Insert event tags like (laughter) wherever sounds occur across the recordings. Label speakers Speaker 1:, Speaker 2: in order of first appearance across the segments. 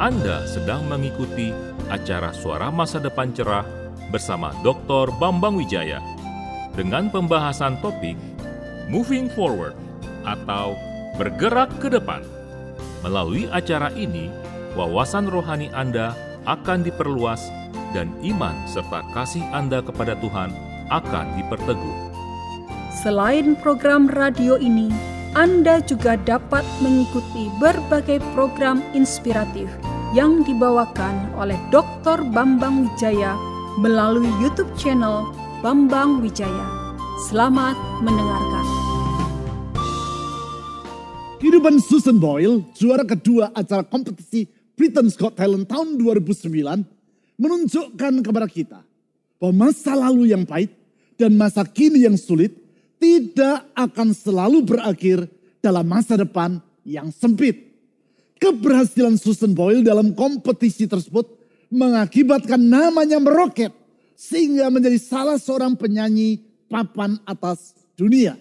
Speaker 1: Anda sedang mengikuti acara Suara Masa Depan Cerah bersama Dr. Bambang Wijaya dengan pembahasan topik Moving Forward atau Bergerak ke Depan. Melalui acara ini, wawasan rohani Anda akan diperluas dan iman serta kasih Anda kepada Tuhan akan diperteguh.
Speaker 2: Selain program radio ini, Anda juga dapat mengikuti berbagai program inspiratif yang dibawakan oleh Dr. Bambang Wijaya melalui YouTube channel Bambang Wijaya. Selamat mendengarkan.
Speaker 3: Kehidupan Susan Boyle, juara kedua acara kompetisi Britain's Got Talent tahun 2009, menunjukkan kepada kita bahwa masa lalu yang pahit dan masa kini yang sulit tidak akan selalu berakhir dalam masa depan yang sempit. Keberhasilan Susan Boyle dalam kompetisi tersebut mengakibatkan namanya meroket sehingga menjadi salah seorang penyanyi papan atas dunia.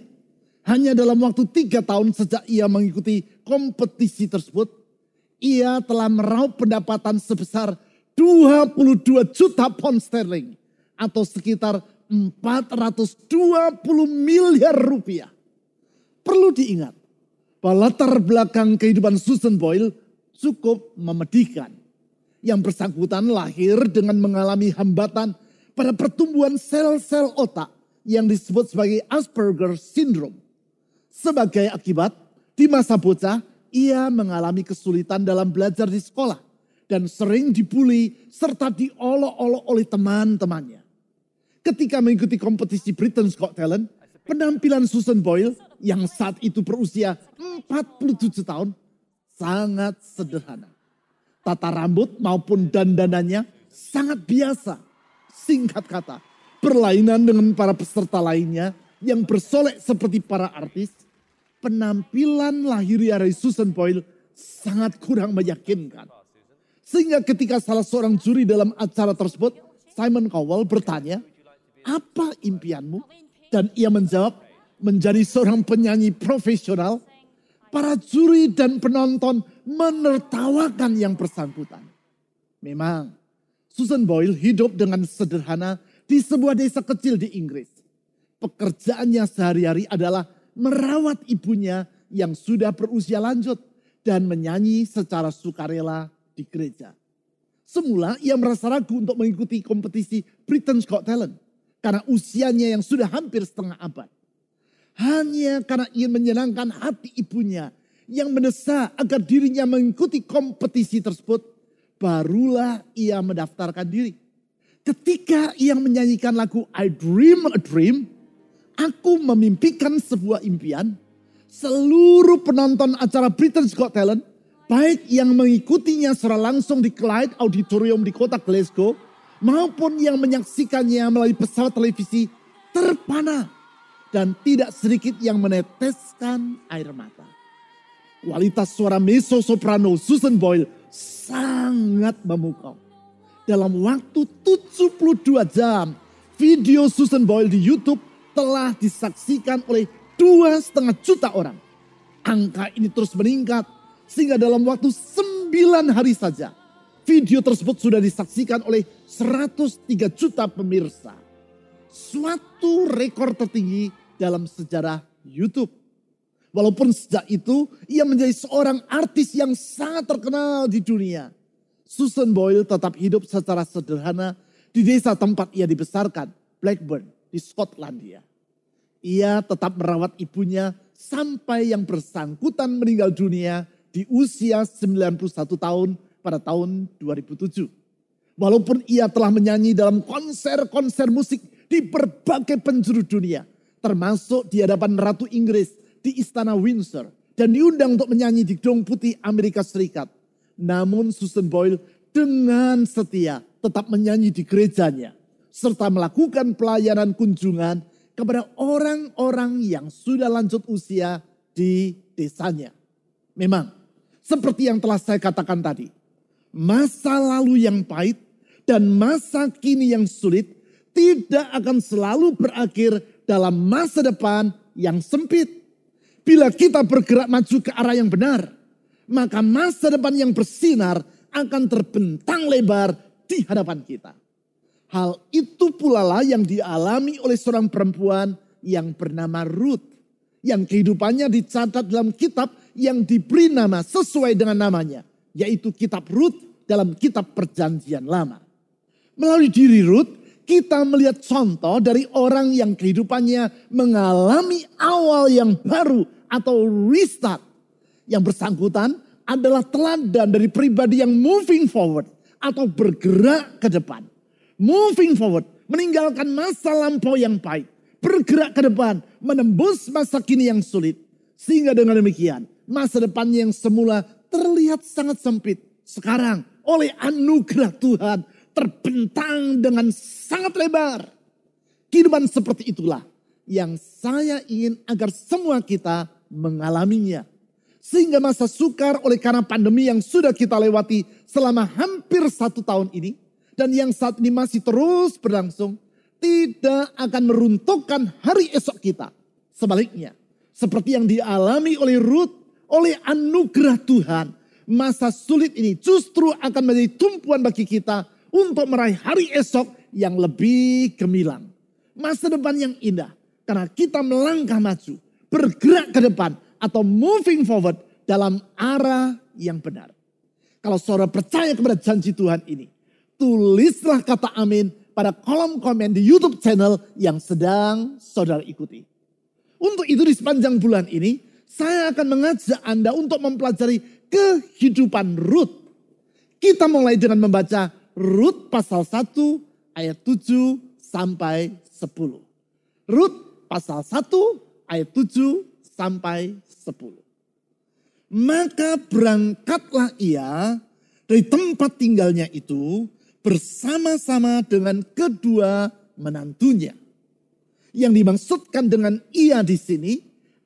Speaker 3: Hanya dalam waktu tiga tahun sejak ia mengikuti kompetisi tersebut, ia telah meraup pendapatan sebesar 22 juta pound sterling atau sekitar 420 miliar rupiah. Perlu diingat bahwa latar belakang kehidupan Susan Boyle cukup memedihkan. Yang bersangkutan lahir dengan mengalami hambatan pada pertumbuhan sel-sel otak yang disebut sebagai Asperger syndrome. Sebagai akibat, di masa bocah ia mengalami kesulitan dalam belajar di sekolah dan sering dibully serta diolok-olok oleh teman-temannya. Ketika mengikuti kompetisi Britain's Got Talent, penampilan Susan Boyle yang saat itu berusia 47 tahun sangat sederhana. Tata rambut maupun dandanannya sangat biasa. Singkat kata, berlainan dengan para peserta lainnya yang bersolek seperti para artis, penampilan lahiriah dari Susan Boyle sangat kurang meyakinkan. Sehingga ketika salah seorang juri dalam acara tersebut, Simon Cowell bertanya, apa impianmu? Dan ia menjawab, menjadi seorang penyanyi profesional. Para juri dan penonton menertawakan yang bersangkutan. Memang, Susan Boyle hidup dengan sederhana di sebuah desa kecil di Inggris. Pekerjaannya sehari-hari adalah merawat ibunya yang sudah berusia lanjut dan menyanyi secara sukarela di gereja. Semula ia merasa ragu untuk mengikuti kompetisi Britain's Got Talent karena usianya yang sudah hampir setengah abad. Hanya karena ingin menyenangkan hati ibunya yang mendesak agar dirinya mengikuti kompetisi tersebut, barulah ia mendaftarkan diri. Ketika ia menyanyikan lagu I Dream a Dream, aku memimpikan sebuah impian, seluruh penonton acara Britain's Got Talent, baik yang mengikutinya secara langsung di Clyde Auditorium di kota Glasgow, maupun yang menyaksikannya melalui pesawat televisi terpana dan tidak sedikit yang meneteskan air mata. Kualitas suara mezzo soprano Susan Boyle sangat memukau. Dalam waktu 72 jam, video Susan Boyle di YouTube telah disaksikan oleh dua setengah juta orang. Angka ini terus meningkat sehingga dalam waktu sembilan hari saja video tersebut sudah disaksikan oleh 103 juta pemirsa. Suatu rekor tertinggi dalam sejarah YouTube. Walaupun sejak itu ia menjadi seorang artis yang sangat terkenal di dunia. Susan Boyle tetap hidup secara sederhana di desa tempat ia dibesarkan, Blackburn di Skotlandia. Ia tetap merawat ibunya sampai yang bersangkutan meninggal dunia di usia 91 tahun pada tahun 2007. Walaupun ia telah menyanyi dalam konser-konser musik di berbagai penjuru dunia, termasuk di hadapan Ratu Inggris di Istana Windsor dan diundang untuk menyanyi di Gedung Putih Amerika Serikat. Namun Susan Boyle dengan setia tetap menyanyi di gerejanya serta melakukan pelayanan kunjungan kepada orang-orang yang sudah lanjut usia di desanya. Memang seperti yang telah saya katakan tadi, masa lalu yang pahit dan masa kini yang sulit tidak akan selalu berakhir dalam masa depan yang sempit. Bila kita bergerak maju ke arah yang benar, maka masa depan yang bersinar akan terbentang lebar di hadapan kita. Hal itu pula lah yang dialami oleh seorang perempuan yang bernama Ruth. Yang kehidupannya dicatat dalam kitab yang diberi nama sesuai dengan namanya. Yaitu kitab Ruth dalam kitab perjanjian lama. Melalui diri Ruth, kita melihat contoh dari orang yang kehidupannya mengalami awal yang baru atau restart. Yang bersangkutan adalah teladan dari pribadi yang moving forward atau bergerak ke depan moving forward, meninggalkan masa lampau yang pahit, bergerak ke depan, menembus masa kini yang sulit. Sehingga dengan demikian, masa depannya yang semula terlihat sangat sempit. Sekarang oleh anugerah Tuhan terbentang dengan sangat lebar. Kehidupan seperti itulah yang saya ingin agar semua kita mengalaminya. Sehingga masa sukar oleh karena pandemi yang sudah kita lewati selama hampir satu tahun ini dan yang saat ini masih terus berlangsung tidak akan meruntuhkan hari esok kita. Sebaliknya, seperti yang dialami oleh Ruth, oleh anugerah Tuhan, masa sulit ini justru akan menjadi tumpuan bagi kita untuk meraih hari esok yang lebih gemilang. Masa depan yang indah karena kita melangkah maju, bergerak ke depan atau moving forward dalam arah yang benar. Kalau saudara percaya kepada janji Tuhan ini, tulislah kata amin pada kolom komen di YouTube channel yang sedang saudara ikuti. Untuk itu di sepanjang bulan ini, saya akan mengajak Anda untuk mempelajari kehidupan Ruth. Kita mulai dengan membaca Ruth pasal 1 ayat 7 sampai 10. Ruth pasal 1 ayat 7 sampai 10. Maka berangkatlah ia dari tempat tinggalnya itu bersama-sama dengan kedua menantunya. Yang dimaksudkan dengan ia di sini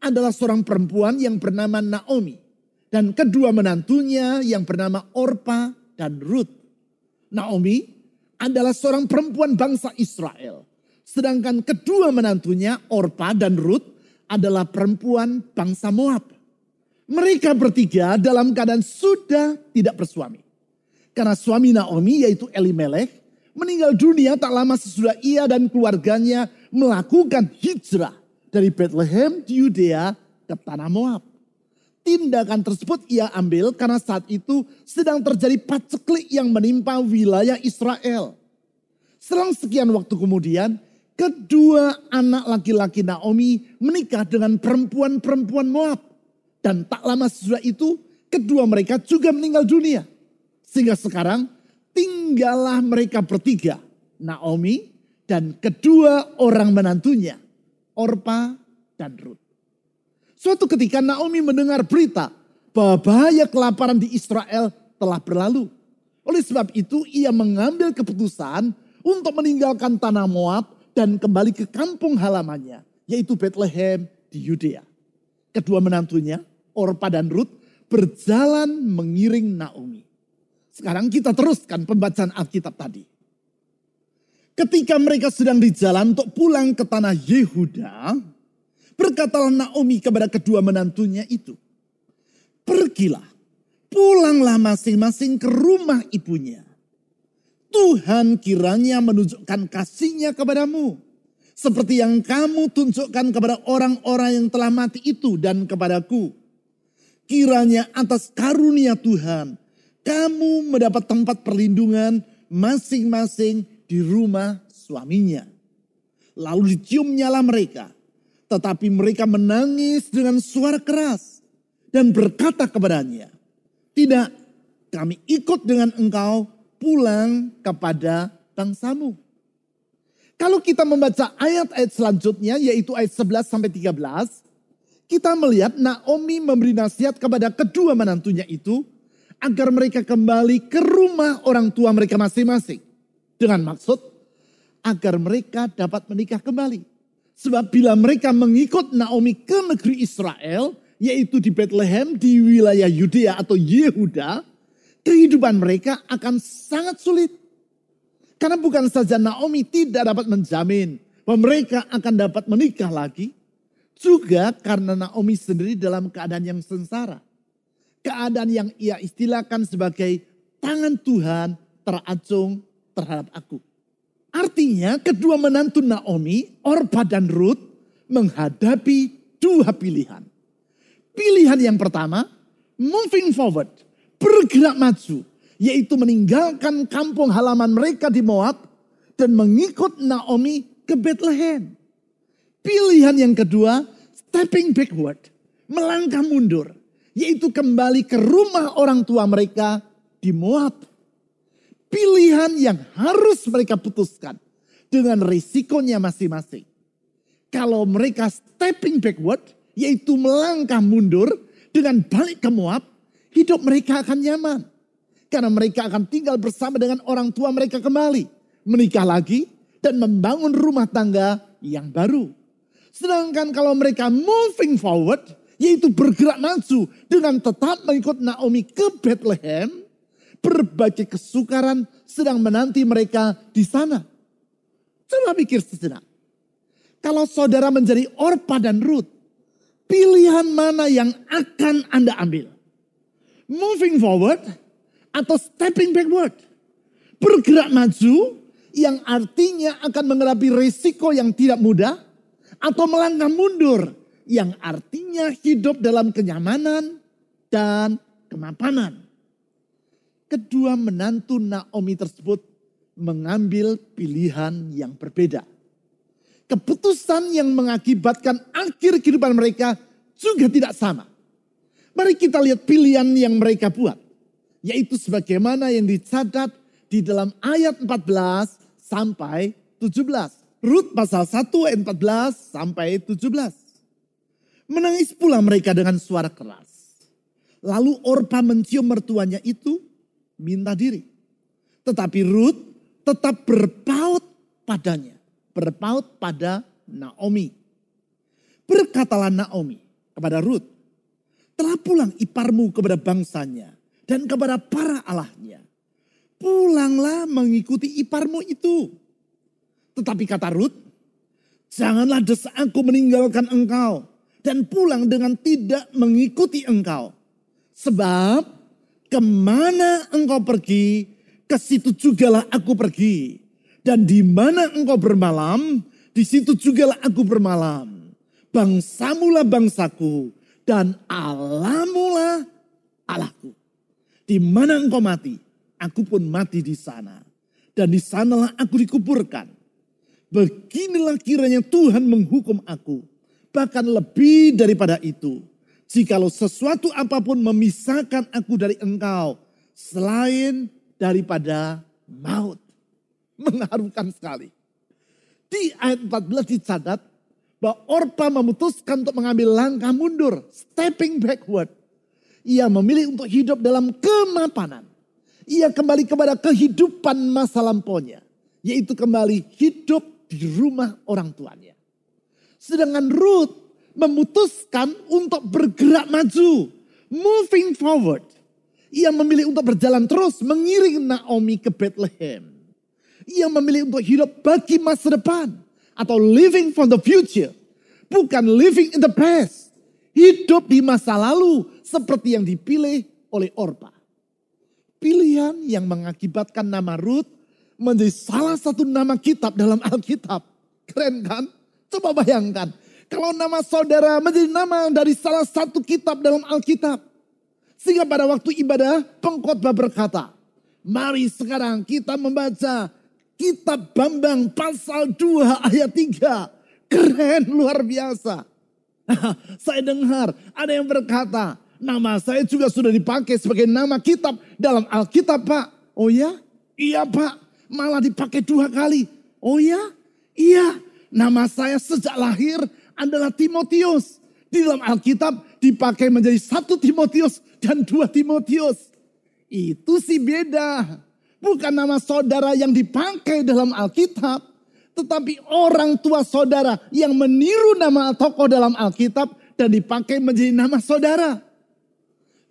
Speaker 3: adalah seorang perempuan yang bernama Naomi dan kedua menantunya yang bernama Orpa dan Ruth. Naomi adalah seorang perempuan bangsa Israel, sedangkan kedua menantunya Orpa dan Ruth adalah perempuan bangsa Moab. Mereka bertiga dalam keadaan sudah tidak bersuami. Karena suami Naomi yaitu Elimelech meninggal dunia tak lama sesudah ia dan keluarganya melakukan hijrah dari Bethlehem di Yudea ke tanah Moab. Tindakan tersebut ia ambil karena saat itu sedang terjadi paceklik yang menimpa wilayah Israel. Selang sekian waktu kemudian, kedua anak laki-laki Naomi menikah dengan perempuan-perempuan Moab. Dan tak lama sesudah itu, kedua mereka juga meninggal dunia. Sehingga sekarang tinggallah mereka bertiga. Naomi dan kedua orang menantunya. Orpa dan Ruth. Suatu ketika Naomi mendengar berita bahwa bahaya kelaparan di Israel telah berlalu. Oleh sebab itu ia mengambil keputusan untuk meninggalkan tanah Moab dan kembali ke kampung halamannya. Yaitu Bethlehem di Yudea. Kedua menantunya, Orpa dan Ruth, berjalan mengiring Naomi. Sekarang kita teruskan pembacaan Alkitab tadi. Ketika mereka sedang di jalan untuk pulang ke tanah Yehuda, berkatalah Naomi kepada kedua menantunya itu, "Pergilah, pulanglah masing-masing ke rumah ibunya. Tuhan kiranya menunjukkan kasihnya kepadamu, seperti yang kamu tunjukkan kepada orang-orang yang telah mati itu dan kepadaku. Kiranya atas karunia Tuhan, kamu mendapat tempat perlindungan masing-masing di rumah suaminya. Lalu diciumnyalah mereka. Tetapi mereka menangis dengan suara keras. Dan berkata kepadanya, Tidak, kami ikut dengan engkau pulang kepada bangsamu. Kalau kita membaca ayat-ayat selanjutnya yaitu ayat 11 sampai 13, kita melihat Naomi memberi nasihat kepada kedua menantunya itu agar mereka kembali ke rumah orang tua mereka masing-masing. Dengan maksud agar mereka dapat menikah kembali. Sebab bila mereka mengikut Naomi ke negeri Israel, yaitu di Bethlehem, di wilayah Yudea atau Yehuda, kehidupan mereka akan sangat sulit. Karena bukan saja Naomi tidak dapat menjamin bahwa mereka akan dapat menikah lagi, juga karena Naomi sendiri dalam keadaan yang sengsara keadaan yang ia istilahkan sebagai tangan Tuhan teracung terhadap aku. Artinya kedua menantu Naomi, Orpa dan Ruth menghadapi dua pilihan. Pilihan yang pertama, moving forward, bergerak maju, yaitu meninggalkan kampung halaman mereka di Moab dan mengikut Naomi ke Bethlehem. Pilihan yang kedua, stepping backward, melangkah mundur, yaitu kembali ke rumah orang tua mereka di Moab. Pilihan yang harus mereka putuskan dengan risikonya masing-masing. Kalau mereka stepping backward, yaitu melangkah mundur dengan balik ke Moab, hidup mereka akan nyaman. Karena mereka akan tinggal bersama dengan orang tua mereka kembali. Menikah lagi dan membangun rumah tangga yang baru. Sedangkan kalau mereka moving forward, yaitu bergerak maju dengan tetap mengikut Naomi ke Bethlehem, berbagai kesukaran sedang menanti mereka di sana. Coba pikir sejenak. Kalau saudara menjadi Orpa dan Ruth, pilihan mana yang akan Anda ambil? Moving forward atau stepping backward? Bergerak maju yang artinya akan menghadapi risiko yang tidak mudah atau melangkah mundur yang artinya hidup dalam kenyamanan dan kemapanan. Kedua menantu Naomi tersebut mengambil pilihan yang berbeda keputusan yang mengakibatkan akhir kehidupan mereka juga tidak sama. Mari kita lihat pilihan yang mereka buat. Yaitu sebagaimana yang dicatat di dalam ayat 14 sampai 17. Rut pasal 1 ayat 14 sampai 17. Menangis pula mereka dengan suara keras. Lalu Orpa mencium mertuanya itu minta diri. Tetapi Rut tetap berpaut padanya berpaut pada Naomi. Berkatalah Naomi kepada Ruth, telah pulang iparmu kepada bangsanya dan kepada para allahnya. Pulanglah mengikuti iparmu itu. Tetapi kata Ruth, janganlah aku meninggalkan engkau dan pulang dengan tidak mengikuti engkau. Sebab ke mana engkau pergi, ke situ jugalah aku pergi. Dan di mana engkau bermalam, di situ jugalah aku bermalam. Bangsamulah bangsaku dan alamulah Allahku. Di mana engkau mati, aku pun mati di sana. Dan di sanalah aku dikuburkan. Beginilah kiranya Tuhan menghukum aku. Bahkan lebih daripada itu. Jikalau sesuatu apa pun memisahkan aku dari engkau. Selain daripada maut mengharukan sekali. Di ayat 14 dicatat bahwa Orpa memutuskan untuk mengambil langkah mundur, stepping backward. Ia memilih untuk hidup dalam kemapanan. Ia kembali kepada kehidupan masa lampaunya. Yaitu kembali hidup di rumah orang tuanya. Sedangkan Ruth memutuskan untuk bergerak maju. Moving forward. Ia memilih untuk berjalan terus mengiring Naomi ke Bethlehem. Ia memilih untuk hidup bagi masa depan. Atau living for the future. Bukan living in the past. Hidup di masa lalu seperti yang dipilih oleh Orpa. Pilihan yang mengakibatkan nama Ruth menjadi salah satu nama kitab dalam Alkitab. Keren kan? Coba bayangkan. Kalau nama saudara menjadi nama dari salah satu kitab dalam Alkitab. Sehingga pada waktu ibadah pengkhotbah berkata, mari sekarang kita membaca Kitab Bambang pasal 2 ayat 3. Keren luar biasa. (laughs) saya dengar ada yang berkata, nama saya juga sudah dipakai sebagai nama kitab dalam Alkitab Pak. Oh ya? Iya Pak, malah dipakai dua kali. Oh ya? Iya, nama saya sejak lahir adalah Timotius. Di dalam Alkitab dipakai menjadi satu Timotius dan dua Timotius. Itu sih beda. Bukan nama saudara yang dipakai dalam Alkitab. Tetapi orang tua saudara yang meniru nama tokoh dalam Alkitab dan dipakai menjadi nama saudara.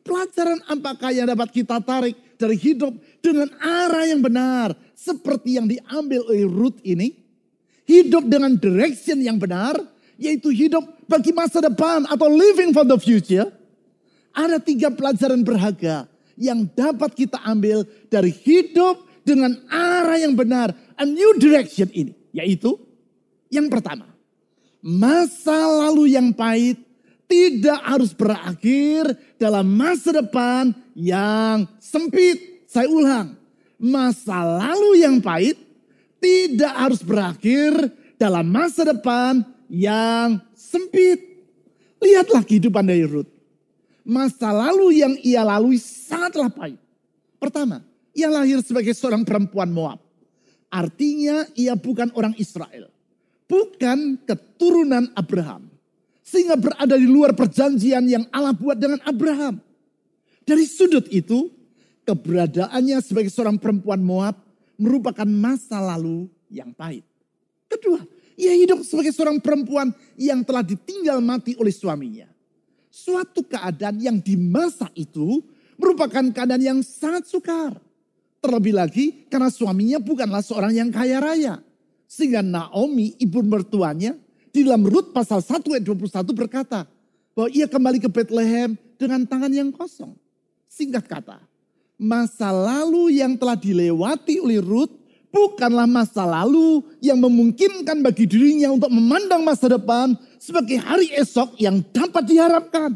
Speaker 3: Pelajaran apakah yang dapat kita tarik dari hidup dengan arah yang benar. Seperti yang diambil oleh Ruth ini. Hidup dengan direction yang benar. Yaitu hidup bagi masa depan atau living for the future. Ada tiga pelajaran berharga yang dapat kita ambil dari hidup dengan arah yang benar, a new direction ini, yaitu yang pertama, masa lalu yang pahit tidak harus berakhir dalam masa depan yang sempit. Saya ulang, masa lalu yang pahit tidak harus berakhir dalam masa depan yang sempit. Lihatlah kehidupan dari Ruth. Masa lalu yang ia lalui sangatlah pahit. Pertama, ia lahir sebagai seorang perempuan Moab. Artinya ia bukan orang Israel. Bukan keturunan Abraham. Sehingga berada di luar perjanjian yang Allah buat dengan Abraham. Dari sudut itu, keberadaannya sebagai seorang perempuan Moab merupakan masa lalu yang pahit. Kedua, ia hidup sebagai seorang perempuan yang telah ditinggal mati oleh suaminya. Suatu keadaan yang di masa itu merupakan keadaan yang sangat sukar. Terlebih lagi karena suaminya bukanlah seorang yang kaya raya. Sehingga Naomi, ibu mertuanya, di dalam Rut pasal 1 ayat 21 berkata, bahwa ia kembali ke Bethlehem dengan tangan yang kosong. Singkat kata, masa lalu yang telah dilewati oleh Ruth bukanlah masa lalu yang memungkinkan bagi dirinya untuk memandang masa depan sebagai hari esok yang dapat diharapkan.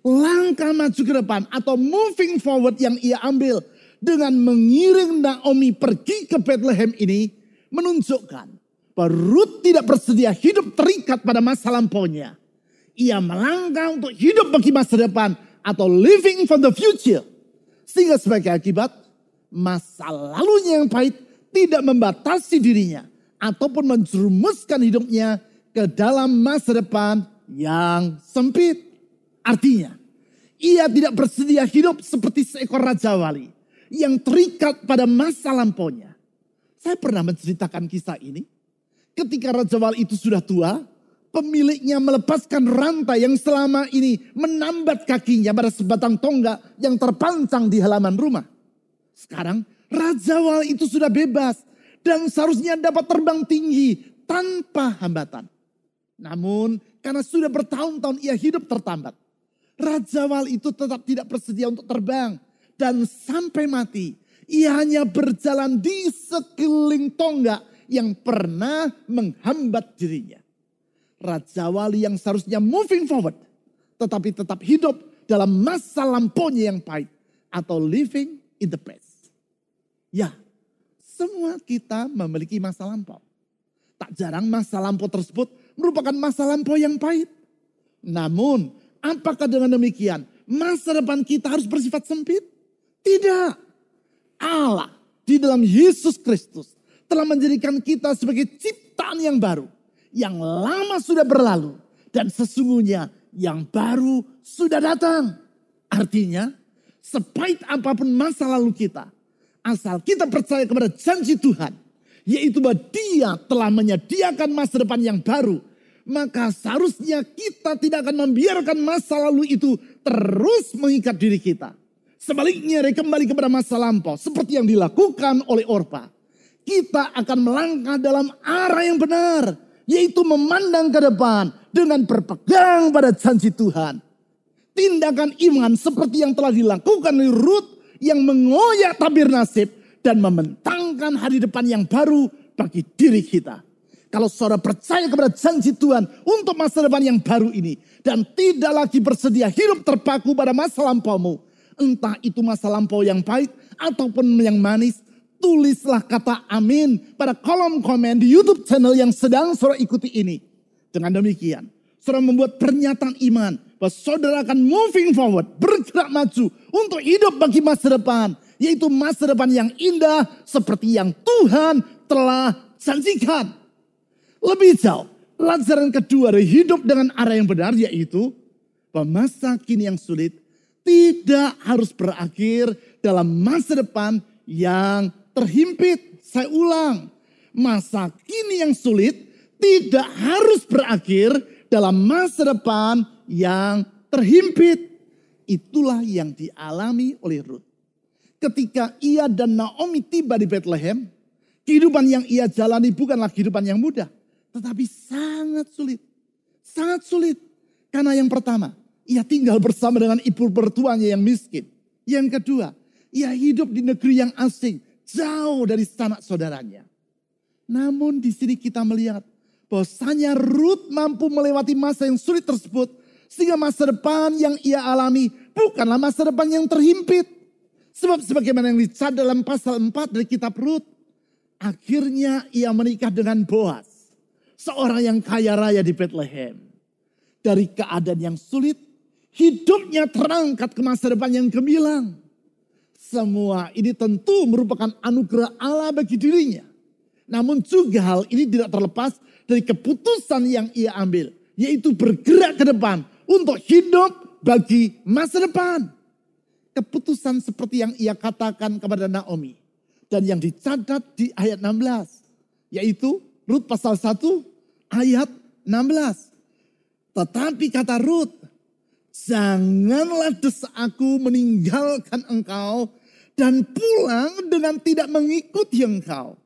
Speaker 3: Langkah maju ke depan atau moving forward yang ia ambil dengan mengiring Naomi pergi ke Bethlehem ini menunjukkan Ruth tidak bersedia hidup terikat pada masa lampaunya. Ia melangkah untuk hidup bagi masa depan atau living for the future. Sehingga sebagai akibat masa lalunya yang pahit tidak membatasi dirinya ataupun menjerumuskan hidupnya ke dalam masa depan yang sempit. Artinya, ia tidak bersedia hidup seperti seekor raja wali yang terikat pada masa lampaunya. Saya pernah menceritakan kisah ini. Ketika Raja Wali itu sudah tua, pemiliknya melepaskan rantai yang selama ini menambat kakinya pada sebatang tonggak yang terpancang di halaman rumah. Sekarang Raja Wali itu sudah bebas dan seharusnya dapat terbang tinggi tanpa hambatan. Namun karena sudah bertahun-tahun ia hidup tertambat. Raja Wali itu tetap tidak bersedia untuk terbang dan sampai mati. Ia hanya berjalan di sekeliling tonggak yang pernah menghambat dirinya. Raja Wali yang seharusnya moving forward. Tetapi tetap hidup dalam masa lampaunya yang pahit. Atau living in the past. Ya, semua kita memiliki masa lampau. Tak jarang masa lampau tersebut merupakan masa lampau yang pahit. Namun, apakah dengan demikian masa depan kita harus bersifat sempit? Tidak. Allah di dalam Yesus Kristus telah menjadikan kita sebagai ciptaan yang baru. Yang lama sudah berlalu. Dan sesungguhnya yang baru sudah datang. Artinya, sepait apa pun masa lalu kita. Asal kita percaya kepada janji Tuhan. Yaitu bahwa dia telah menyediakan masa depan yang baru. Maka seharusnya kita tidak akan membiarkan masa lalu itu terus mengikat diri kita Sebaliknya kembali kepada masa lampau. Seperti yang dilakukan oleh Orpa. Kita akan melangkah dalam arah yang benar. Yaitu memandang ke depan dengan berpegang pada janji Tuhan. Tindakan iman seperti yang telah dilakukan oleh Ruth yang mengoyak tabir nasib dan membentangkan hari depan yang baru bagi diri kita. Kalau saudara percaya kepada janji Tuhan untuk masa depan yang baru ini dan tidak lagi bersedia hidup terpaku pada masa lampaumu, Entah itu masa lampau yang pahit ataupun yang manis. Tulislah kata amin pada kolom komen di YouTube channel yang sedang saudara ikuti ini. Dengan demikian, saudara membuat pernyataan iman bahwa saudara akan moving forward, bergerak maju untuk hidup bagi masa depan. Yaitu masa depan yang indah seperti yang Tuhan telah janjikan. Lebih jauh, pelajaran kedua dari hidup dengan arah yang benar yaitu bahwa masa kini yang sulit tidak harus berakhir dalam masa depan yang terhimpit. Saya ulang, masa kini yang sulit tidak harus berakhir dalam masa depan yang terhimpit. Itulah yang dialami oleh Ruth. Ketika ia dan Naomi tiba di Bethlehem, kehidupan yang ia jalani bukanlah kehidupan yang mudah, tetapi sangat sulit. Sangat sulit. Karena yang pertama, ia tinggal bersama dengan ibu bertuanya yang miskin. Yang kedua, ia hidup di negeri yang asing, jauh dari sanak saudaranya. Namun di sini kita melihat bahwasanya Ruth mampu melewati masa yang sulit tersebut sehingga masa depan yang ia alami bukanlah masa depan yang terhimpit. Sebab sebagaimana yang dicatat dalam pasal 4 dari kitab Ruth, akhirnya ia menikah dengan Boaz, seorang yang kaya raya di Bethlehem. Dari keadaan yang sulit, hidupnya terangkat ke masa depan yang gemilang. Semua ini tentu merupakan anugerah Allah bagi dirinya. Namun juga hal ini tidak terlepas dari keputusan yang ia ambil. Yaitu bergerak ke depan untuk hidup bagi masa depan. Keputusan seperti yang ia katakan kepada Naomi. Dan yang dicatat di ayat 16. Yaitu Rut pasal 1 ayat 16. Tetapi kata Rut, Janganlah desaku meninggalkan engkau dan pulang dengan tidak mengikuti engkau.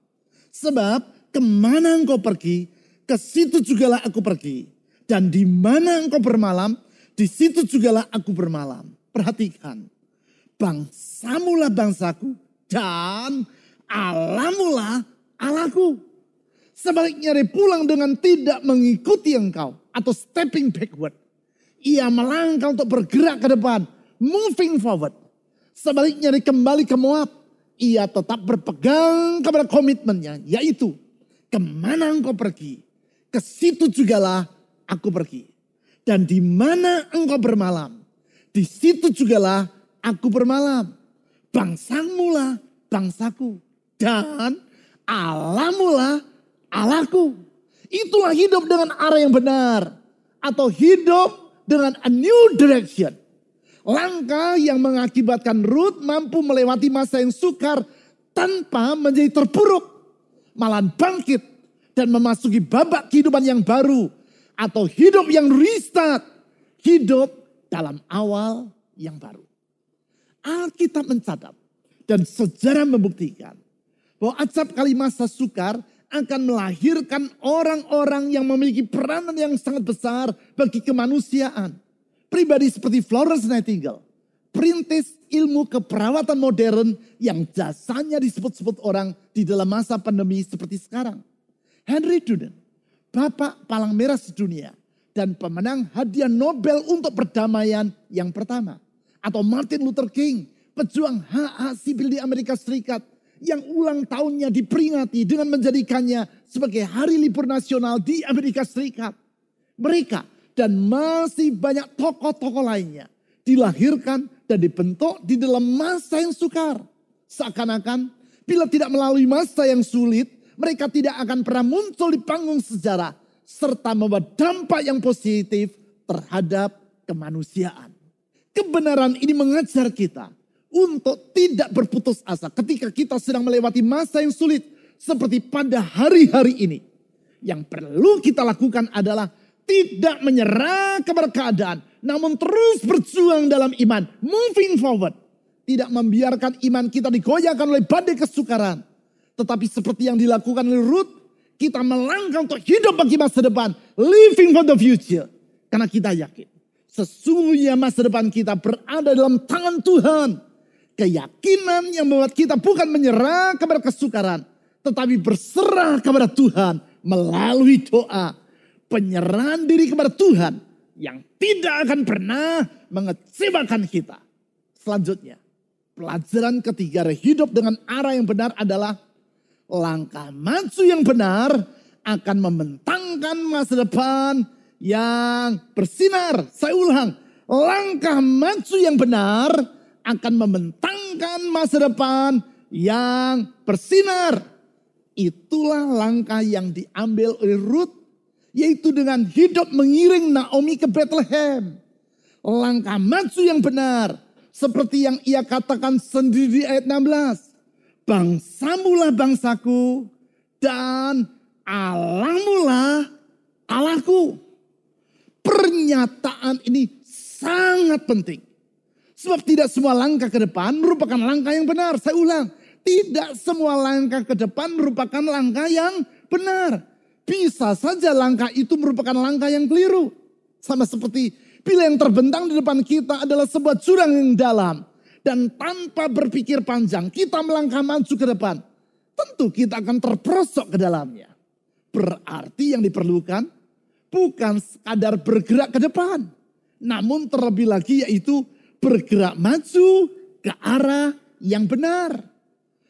Speaker 3: Sebab ke mana engkau pergi, ke situ jugalah aku pergi. Dan di mana engkau bermalam, di situ jugalah aku bermalam. Perhatikan, bangsamulah bangsaku dan alamulah alaku. Sebaliknya dia pulang dengan tidak mengikuti engkau atau stepping backward ia melangkah untuk bergerak ke depan. Moving forward. Sebaliknya dia kembali ke Moab. Ia tetap berpegang kepada komitmennya. Yaitu ke mana engkau pergi. Ke situ jugalah aku pergi. Dan di mana engkau bermalam. Di situ jugalah aku bermalam. Bangsamulah bangsaku. Dan alamulah alaku. Itulah hidup dengan arah yang benar. Atau hidup dengan a new direction. Langkah yang mengakibatkan Ruth mampu melewati masa yang sukar tanpa menjadi terpuruk. Malah bangkit dan memasuki babak kehidupan yang baru. Atau hidup yang restart. Hidup dalam awal yang baru. Alkitab mencatat dan sejarah membuktikan bahwa acap kali masa sukar akan melahirkan orang-orang yang memiliki peranan yang sangat besar bagi kemanusiaan. Pribadi seperti Florence Nightingale, perintis ilmu keperawatan modern yang jasanya disebut-sebut orang di dalam masa pandemi seperti sekarang. Henry Duden, Bapak Palang Merah Sedunia, dan pemenang hadiah Nobel untuk perdamaian yang pertama. Atau Martin Luther King, pejuang hak-hak sipil di Amerika Serikat yang ulang tahunnya diperingati dengan menjadikannya sebagai hari libur nasional di Amerika Serikat. Mereka dan masih banyak tokoh-tokoh lainnya dilahirkan dan dibentuk di dalam masa yang sukar. Seakan-akan bila tidak melalui masa yang sulit, mereka tidak akan pernah muncul di panggung sejarah serta membawa dampak yang positif terhadap kemanusiaan. Kebenaran ini mengajar kita untuk tidak berputus asa ketika kita sedang melewati masa yang sulit seperti pada hari-hari ini. Yang perlu kita lakukan adalah tidak menyerah kepada keadaan, namun terus berjuang dalam iman, moving forward. Tidak membiarkan iman kita digoyahkan oleh badai kesukaran. Tetapi seperti yang dilakukan oleh Ruth, kita melangkah untuk hidup bagi masa depan, living for the future. Karena kita yakin, sesungguhnya masa depan kita berada dalam tangan Tuhan keyakinan yang membuat kita bukan menyerah kepada kesukaran, tetapi berserah kepada Tuhan melalui doa. Penyerahan diri kepada Tuhan yang tidak akan pernah mengecewakan kita. Selanjutnya, pelajaran ketiga hidup dengan arah yang benar adalah langkah maju yang benar akan membentangkan masa depan yang bersinar. Saya ulang, langkah maju yang benar akan membentangkan masa depan yang bersinar. Itulah langkah yang diambil oleh Ruth, yaitu dengan hidup mengiring Naomi ke Bethlehem. Langkah maju yang benar, seperti yang ia katakan sendiri di ayat 16. Bangsamulah bangsaku dan Allahmulah Allahku. Pernyataan ini sangat penting. Sebab tidak semua langkah ke depan merupakan langkah yang benar. Saya ulang, tidak semua langkah ke depan merupakan langkah yang benar. Bisa saja langkah itu merupakan langkah yang keliru. Sama seperti bila yang terbentang di depan kita adalah sebuah jurang yang dalam. Dan tanpa berpikir panjang kita melangkah maju ke depan, tentu kita akan terperosok ke dalamnya. Berarti yang diperlukan bukan sekadar bergerak ke depan, namun terlebih lagi yaitu bergerak maju ke arah yang benar.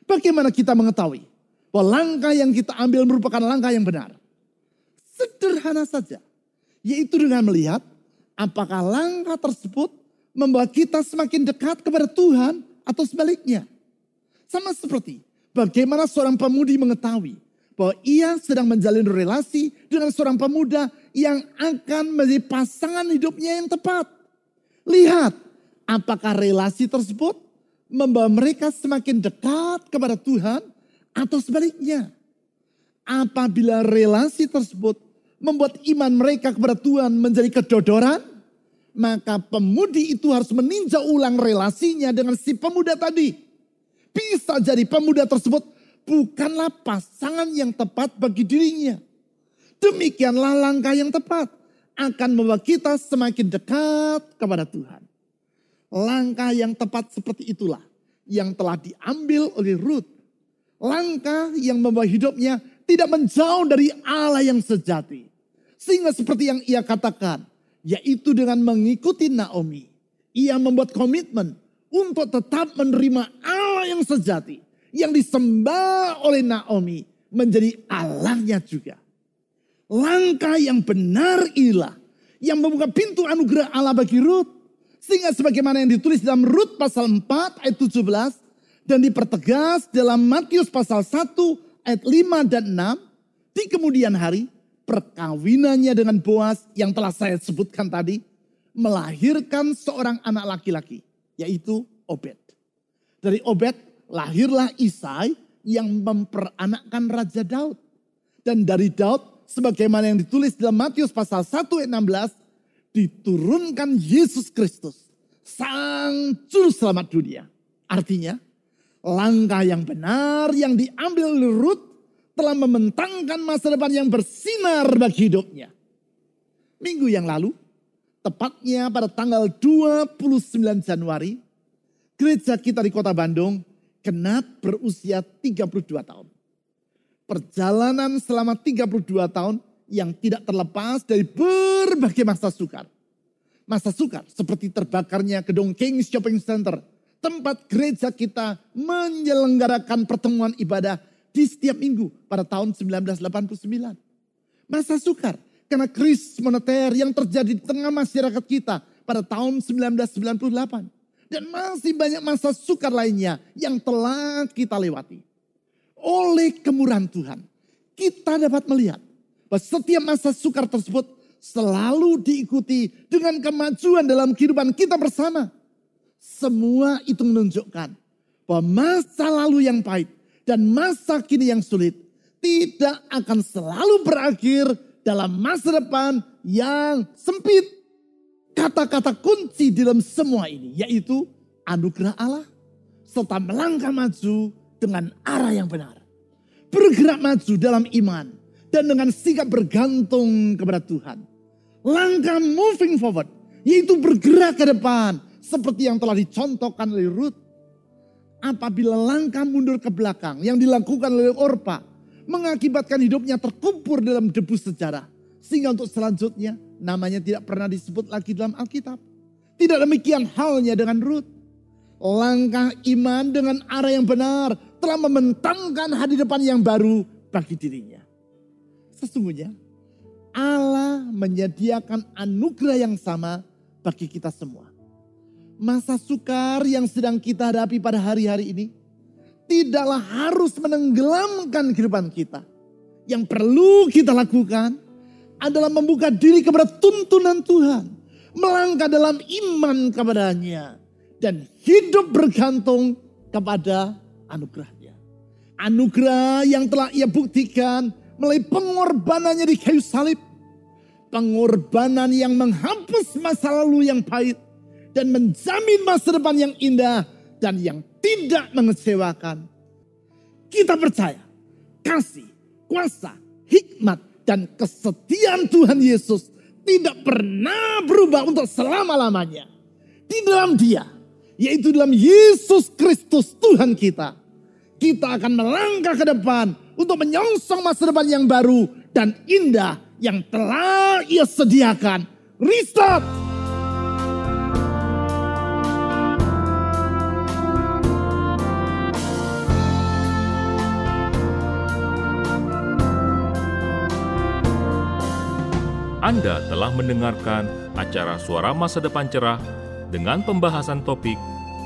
Speaker 3: Bagaimana kita mengetahui bahwa langkah yang kita ambil merupakan langkah yang benar? Sederhana saja, yaitu dengan melihat apakah langkah tersebut membawa kita semakin dekat kepada Tuhan atau sebaliknya. Sama seperti bagaimana seorang pemudi mengetahui bahwa ia sedang menjalin relasi dengan seorang pemuda yang akan menjadi pasangan hidupnya yang tepat. Lihat, apakah relasi tersebut membawa mereka semakin dekat kepada Tuhan atau sebaliknya. Apabila relasi tersebut membuat iman mereka kepada Tuhan menjadi kedodoran, maka pemudi itu harus meninjau ulang relasinya dengan si pemuda tadi. Bisa jadi pemuda tersebut bukanlah pasangan yang tepat bagi dirinya. Demikianlah langkah yang tepat akan membawa kita semakin dekat kepada Tuhan. Langkah yang tepat seperti itulah yang telah diambil oleh Ruth. Langkah yang membawa hidupnya tidak menjauh dari Allah yang sejati. Sehingga seperti yang ia katakan, yaitu dengan mengikuti Naomi. Ia membuat komitmen untuk tetap menerima Allah yang sejati yang disembah oleh Naomi menjadi Allahnya juga. Langkah yang benar inilah yang membuka pintu anugerah Allah bagi Ruth. Sehingga sebagaimana yang ditulis dalam Rut pasal 4 ayat 17 dan dipertegas dalam Matius pasal 1 ayat 5 dan 6 di kemudian hari perkawinannya dengan Boas yang telah saya sebutkan tadi melahirkan seorang anak laki-laki yaitu Obed. Dari Obed lahirlah Isai yang memperanakkan Raja Daud. Dan dari Daud, sebagaimana yang ditulis dalam Matius pasal 1 ayat 16, diturunkan Yesus Kristus, sang juru selamat dunia. Artinya, langkah yang benar yang diambil oleh Ruth telah membentangkan masa depan yang bersinar bagi hidupnya. Minggu yang lalu, tepatnya pada tanggal 29 Januari, gereja kita di kota Bandung genap berusia 32 tahun. Perjalanan selama 32 tahun yang tidak terlepas dari berbagai masa sukar. Masa sukar seperti terbakarnya gedung Kings Shopping Center. Tempat gereja kita menyelenggarakan pertemuan ibadah di setiap minggu pada tahun 1989. Masa sukar karena krisis moneter yang terjadi di tengah masyarakat kita pada tahun 1998 dan masih banyak masa sukar lainnya yang telah kita lewati. Oleh kemurahan Tuhan, kita dapat melihat bahwa setiap masa sukar tersebut selalu diikuti dengan kemajuan dalam kehidupan kita bersama. Semua itu menunjukkan bahwa masa lalu yang pahit dan masa kini yang sulit tidak akan selalu berakhir dalam masa depan yang sempit kata-kata kunci dalam semua ini yaitu anugerah Allah serta melangkah maju dengan arah yang benar. Bergerak maju dalam iman dan dengan sikap bergantung kepada Tuhan. Langkah moving forward yaitu bergerak ke depan seperti yang telah dicontohkan oleh Ruth. Apabila langkah mundur ke belakang yang dilakukan oleh Orpa mengakibatkan hidupnya terkumpur dalam debu sejarah. Sehingga untuk selanjutnya namanya tidak pernah disebut lagi dalam Alkitab. Tidak demikian halnya dengan Ruth. Langkah iman dengan arah yang benar telah membentangkan hari depan yang baru bagi dirinya. Sesungguhnya Allah menyediakan anugerah yang sama bagi kita semua. Masa sukar yang sedang kita hadapi pada hari-hari ini tidaklah harus menenggelamkan kehidupan kita. Yang perlu kita lakukan adalah membuka diri kepada tuntunan Tuhan. Melangkah dalam iman kepadanya. Dan hidup bergantung kepada anugerahnya. Anugerah yang telah ia buktikan melalui pengorbanannya di kayu salib. Pengorbanan yang menghapus masa lalu yang pahit. Dan menjamin masa depan yang indah dan yang tidak mengecewakan. Kita percaya kasih, kuasa, hikmat, dan kesetiaan Tuhan Yesus tidak pernah berubah untuk selama-lamanya. Di dalam dia, yaitu dalam Yesus Kristus Tuhan kita. Kita akan melangkah ke depan untuk menyongsong masa depan yang baru dan indah yang telah ia sediakan. Restart!
Speaker 1: Anda telah mendengarkan acara Suara Masa Depan Cerah dengan pembahasan topik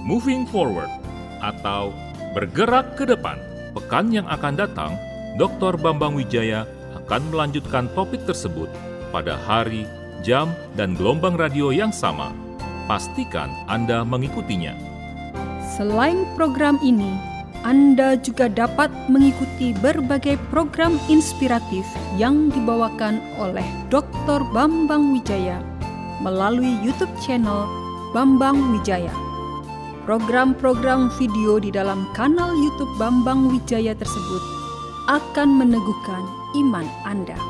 Speaker 1: Moving Forward atau Bergerak ke Depan. Pekan yang akan datang, Dr. Bambang Wijaya akan melanjutkan topik tersebut pada hari, jam, dan gelombang radio yang sama. Pastikan Anda mengikutinya.
Speaker 2: Selain program ini, Anda juga dapat mengikuti berbagai program inspiratif yang dibawakan oleh Dr. Bambang Wijaya melalui YouTube channel Bambang Wijaya. Program-program video di dalam kanal YouTube Bambang Wijaya tersebut akan meneguhkan iman Anda.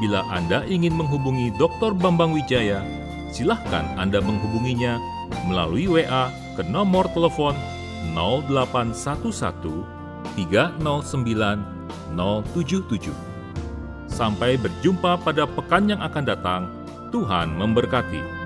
Speaker 1: Bila Anda ingin menghubungi Dr. Bambang Wijaya, silahkan Anda menghubunginya melalui WA ke nomor telepon 0811 309 077. Sampai berjumpa pada pekan yang akan datang. Tuhan memberkati.